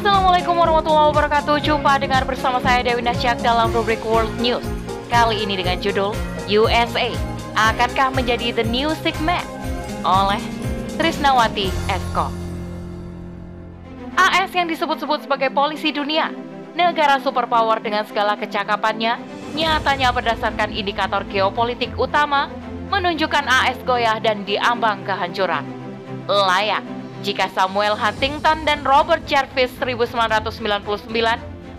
Assalamualaikum warahmatullahi wabarakatuh. Jumpa dengar bersama saya Dewi Nasyak dalam rubrik World News. Kali ini dengan judul USA akankah menjadi the new sick man oleh Trisnawati Esko. AS yang disebut-sebut sebagai polisi dunia, negara superpower dengan segala kecakapannya, nyatanya berdasarkan indikator geopolitik utama menunjukkan AS goyah dan diambang kehancuran. Layak jika Samuel Huntington dan Robert Jarvis 1999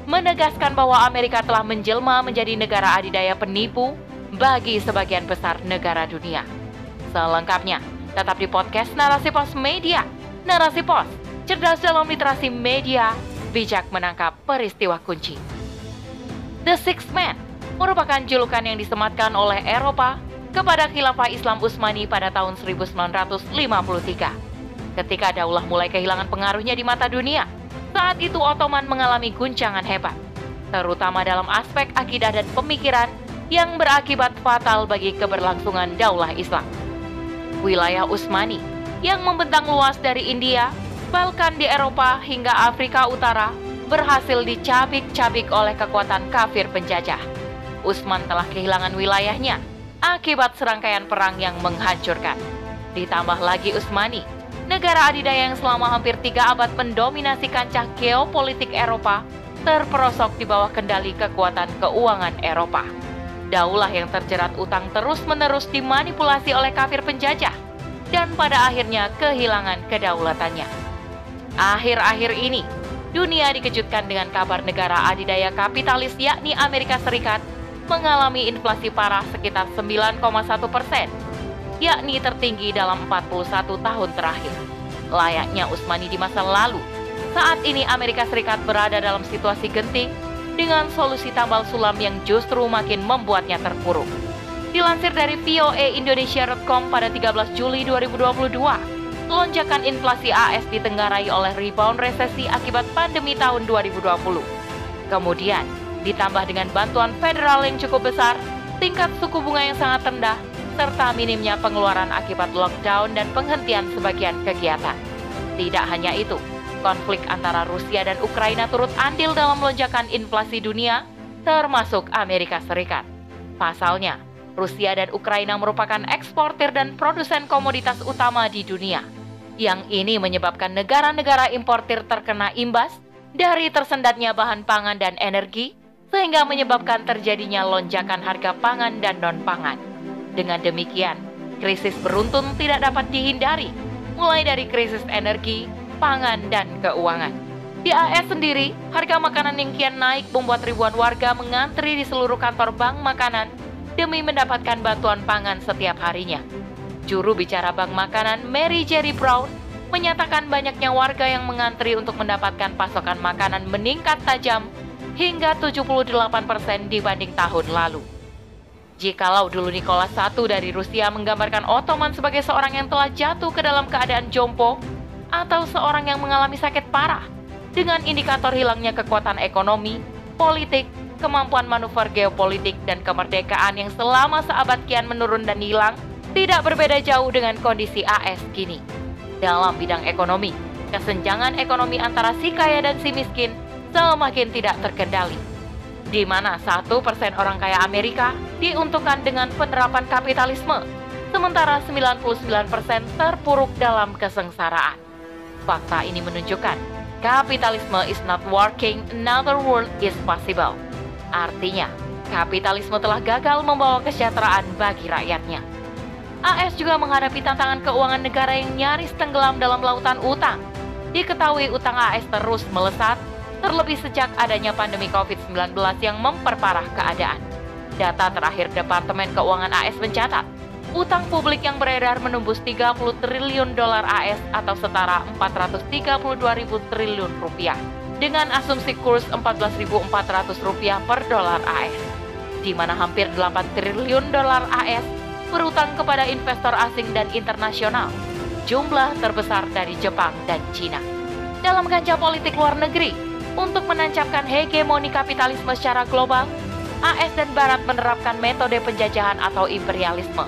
menegaskan bahwa Amerika telah menjelma menjadi negara adidaya penipu bagi sebagian besar negara dunia. Selengkapnya, tetap di podcast Narasi Pos Media. Narasi Pos, cerdas dalam literasi media, bijak menangkap peristiwa kunci. The Sixth Man merupakan julukan yang disematkan oleh Eropa kepada khilafah Islam Utsmani pada tahun 1953 ketika Daulah mulai kehilangan pengaruhnya di mata dunia. Saat itu Ottoman mengalami guncangan hebat, terutama dalam aspek akidah dan pemikiran yang berakibat fatal bagi keberlangsungan Daulah Islam. Wilayah Utsmani yang membentang luas dari India, Balkan di Eropa hingga Afrika Utara berhasil dicabik-cabik oleh kekuatan kafir penjajah. Utsman telah kehilangan wilayahnya akibat serangkaian perang yang menghancurkan. Ditambah lagi Utsmani negara adidaya yang selama hampir tiga abad mendominasi kancah geopolitik Eropa terperosok di bawah kendali kekuatan keuangan Eropa. Daulah yang terjerat utang terus-menerus dimanipulasi oleh kafir penjajah dan pada akhirnya kehilangan kedaulatannya. Akhir-akhir ini, dunia dikejutkan dengan kabar negara adidaya kapitalis yakni Amerika Serikat mengalami inflasi parah sekitar 9,1 persen yakni tertinggi dalam 41 tahun terakhir. Layaknya Usmani di masa lalu, saat ini Amerika Serikat berada dalam situasi genting dengan solusi tambal sulam yang justru makin membuatnya terpuruk. Dilansir dari voaindonesia.com pada 13 Juli 2022, lonjakan inflasi AS ditenggarai oleh rebound resesi akibat pandemi tahun 2020. Kemudian, ditambah dengan bantuan federal yang cukup besar, tingkat suku bunga yang sangat rendah, serta minimnya pengeluaran akibat lockdown dan penghentian sebagian kegiatan. Tidak hanya itu, konflik antara Rusia dan Ukraina turut andil dalam lonjakan inflasi dunia, termasuk Amerika Serikat. Pasalnya, Rusia dan Ukraina merupakan eksportir dan produsen komoditas utama di dunia. Yang ini menyebabkan negara-negara importir terkena imbas dari tersendatnya bahan pangan dan energi, sehingga menyebabkan terjadinya lonjakan harga pangan dan non-pangan. Dengan demikian, krisis beruntun tidak dapat dihindari, mulai dari krisis energi, pangan, dan keuangan. Di AS sendiri, harga makanan yang kian naik membuat ribuan warga mengantri di seluruh kantor bank makanan demi mendapatkan bantuan pangan setiap harinya. Juru bicara Bank Makanan Mary Jerry Brown menyatakan banyaknya warga yang mengantri untuk mendapatkan pasokan makanan meningkat tajam hingga 78% dibanding tahun lalu. Jikalau dulu Nicholas I dari Rusia menggambarkan Ottoman sebagai seorang yang telah jatuh ke dalam keadaan jompo atau seorang yang mengalami sakit parah dengan indikator hilangnya kekuatan ekonomi, politik, kemampuan manuver geopolitik, dan kemerdekaan yang selama seabad kian menurun dan hilang, tidak berbeda jauh dengan kondisi AS kini. Dalam bidang ekonomi, kesenjangan ekonomi antara si kaya dan si miskin semakin tidak terkendali di mana satu persen orang kaya Amerika diuntungkan dengan penerapan kapitalisme, sementara 99% terpuruk dalam kesengsaraan. Fakta ini menunjukkan kapitalisme is not working, another world is possible. Artinya, kapitalisme telah gagal membawa kesejahteraan bagi rakyatnya. AS juga menghadapi tantangan keuangan negara yang nyaris tenggelam dalam lautan utang. Diketahui utang AS terus melesat terlebih sejak adanya pandemi COVID-19 yang memperparah keadaan. Data terakhir Departemen Keuangan AS mencatat, utang publik yang beredar menembus 30 triliun dolar AS atau setara 432 ribu triliun rupiah dengan asumsi kurs 14.400 rupiah per dolar AS, di mana hampir 8 triliun dolar AS berutang kepada investor asing dan internasional, jumlah terbesar dari Jepang dan Cina. Dalam kancah politik luar negeri, untuk menancapkan hegemoni kapitalisme secara global, AS dan Barat menerapkan metode penjajahan atau imperialisme,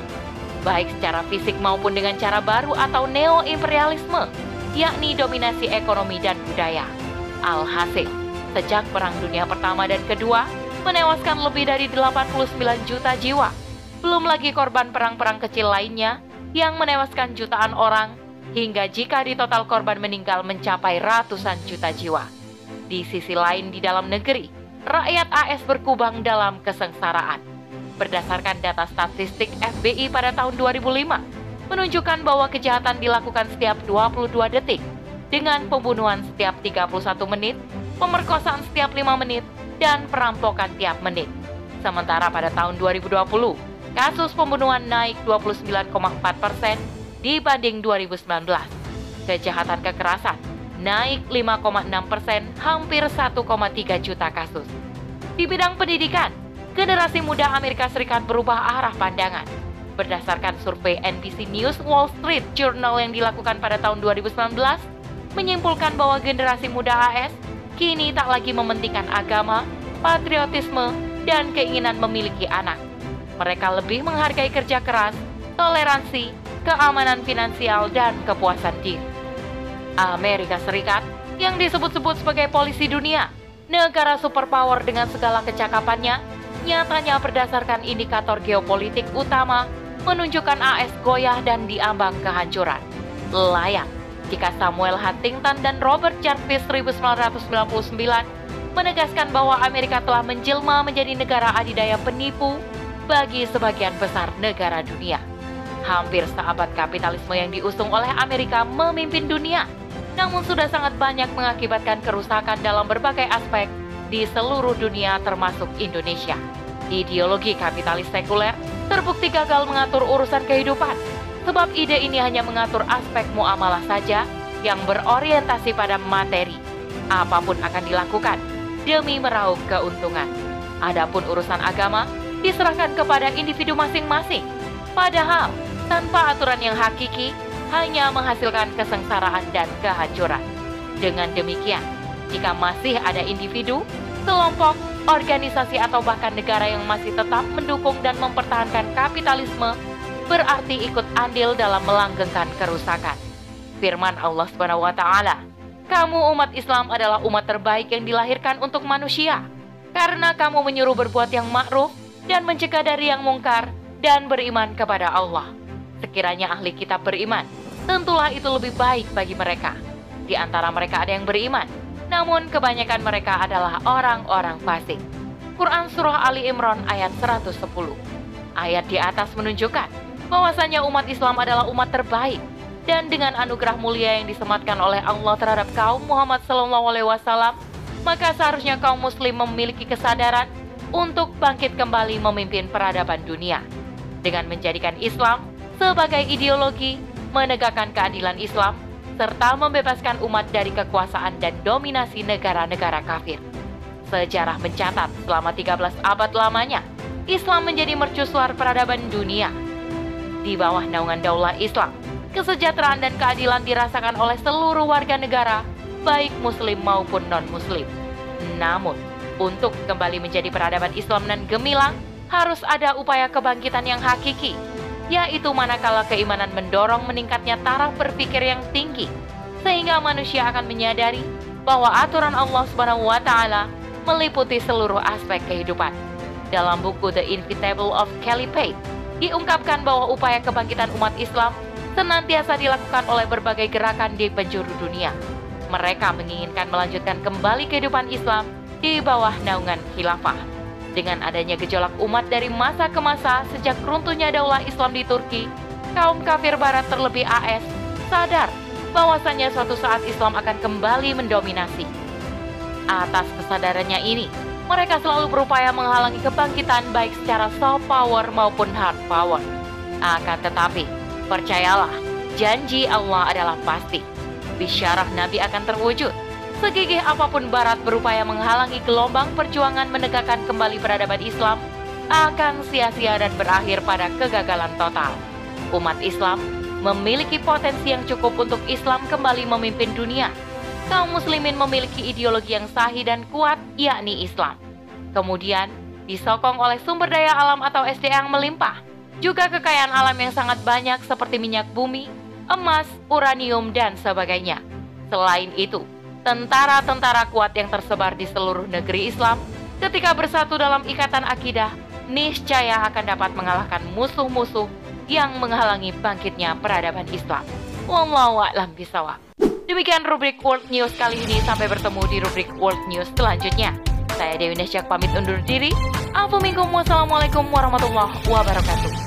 baik secara fisik maupun dengan cara baru atau neo-imperialisme, yakni dominasi ekonomi dan budaya. Alhasil, sejak Perang Dunia Pertama dan Kedua, menewaskan lebih dari 89 juta jiwa. Belum lagi korban perang-perang kecil lainnya yang menewaskan jutaan orang, hingga jika di total korban meninggal mencapai ratusan juta jiwa. Di sisi lain di dalam negeri, rakyat AS berkubang dalam kesengsaraan. Berdasarkan data statistik FBI pada tahun 2005, menunjukkan bahwa kejahatan dilakukan setiap 22 detik, dengan pembunuhan setiap 31 menit, pemerkosaan setiap 5 menit, dan perampokan tiap menit. Sementara pada tahun 2020, kasus pembunuhan naik 29,4 persen dibanding 2019. Kejahatan kekerasan naik 5,6 persen, hampir 1,3 juta kasus. Di bidang pendidikan, generasi muda Amerika Serikat berubah arah pandangan. Berdasarkan survei NBC News Wall Street Journal yang dilakukan pada tahun 2019, menyimpulkan bahwa generasi muda AS kini tak lagi mementingkan agama, patriotisme, dan keinginan memiliki anak. Mereka lebih menghargai kerja keras, toleransi, keamanan finansial, dan kepuasan diri. Amerika Serikat yang disebut-sebut sebagai polisi dunia, negara superpower dengan segala kecakapannya, nyatanya berdasarkan indikator geopolitik utama menunjukkan AS goyah dan diambang kehancuran. Layak jika Samuel Huntington dan Robert Jarvis 1999 menegaskan bahwa Amerika telah menjelma menjadi negara adidaya penipu bagi sebagian besar negara dunia. Hampir seabad kapitalisme yang diusung oleh Amerika memimpin dunia, namun sudah sangat banyak mengakibatkan kerusakan dalam berbagai aspek di seluruh dunia termasuk Indonesia. Ideologi kapitalis sekuler terbukti gagal mengatur urusan kehidupan Sebab ide ini hanya mengatur aspek muamalah saja yang berorientasi pada materi. Apa pun akan dilakukan demi meraup keuntungan. Adapun urusan agama diserahkan kepada individu masing-masing. Padahal tanpa aturan yang hakiki hanya menghasilkan kesengsaraan dan kehancuran. Dengan demikian, jika masih ada individu, kelompok, organisasi atau bahkan negara yang masih tetap mendukung dan mempertahankan kapitalisme berarti ikut andil dalam melanggengkan kerusakan. Firman Allah Subhanahu wa taala, "Kamu umat Islam adalah umat terbaik yang dilahirkan untuk manusia, karena kamu menyuruh berbuat yang ma'ruf dan mencegah dari yang mungkar dan beriman kepada Allah." Sekiranya ahli kitab beriman, tentulah itu lebih baik bagi mereka. Di antara mereka ada yang beriman, namun kebanyakan mereka adalah orang-orang fasik. Quran Surah Ali Imran ayat 110 Ayat di atas menunjukkan bahwasanya umat Islam adalah umat terbaik dan dengan anugerah mulia yang disematkan oleh Allah terhadap kaum Muhammad SAW, maka seharusnya kaum muslim memiliki kesadaran untuk bangkit kembali memimpin peradaban dunia dengan menjadikan Islam sebagai ideologi, menegakkan keadilan Islam, serta membebaskan umat dari kekuasaan dan dominasi negara-negara kafir. Sejarah mencatat selama 13 abad lamanya, Islam menjadi mercusuar peradaban dunia di bawah naungan daulah Islam. Kesejahteraan dan keadilan dirasakan oleh seluruh warga negara, baik muslim maupun non-muslim. Namun, untuk kembali menjadi peradaban Islam dan gemilang, harus ada upaya kebangkitan yang hakiki, yaitu manakala keimanan mendorong meningkatnya taraf berpikir yang tinggi, sehingga manusia akan menyadari bahwa aturan Allah Subhanahu wa taala meliputi seluruh aspek kehidupan. Dalam buku The Inevitable of Caliphate, diungkapkan bahwa upaya kebangkitan umat Islam senantiasa dilakukan oleh berbagai gerakan di penjuru dunia. Mereka menginginkan melanjutkan kembali kehidupan Islam di bawah naungan khilafah. Dengan adanya gejolak umat dari masa ke masa sejak runtuhnya daulah Islam di Turki, kaum kafir barat terlebih AS sadar bahwasannya suatu saat Islam akan kembali mendominasi. Atas kesadarannya ini, mereka selalu berupaya menghalangi kebangkitan baik secara soft power maupun hard power. Akan tetapi, percayalah, janji Allah adalah pasti. Bisyarah Nabi akan terwujud. Segigih apa pun Barat berupaya menghalangi gelombang perjuangan menegakkan kembali peradaban Islam, akan sia-sia dan berakhir pada kegagalan total. Umat Islam memiliki potensi yang cukup untuk Islam kembali memimpin dunia kaum muslimin memiliki ideologi yang sahih dan kuat, yakni Islam. Kemudian, disokong oleh sumber daya alam atau SDA yang melimpah, juga kekayaan alam yang sangat banyak seperti minyak bumi, emas, uranium, dan sebagainya. Selain itu, Tentara-tentara kuat yang tersebar di seluruh negeri Islam ketika bersatu dalam ikatan akidah, niscaya akan dapat mengalahkan musuh-musuh yang menghalangi bangkitnya peradaban Islam. Wallahu a'lam bisawab. Demikian rubrik World News kali ini. Sampai bertemu di rubrik World News selanjutnya. Saya Dewi Nasyak pamit undur diri. Assalamualaikum warahmatullahi wabarakatuh.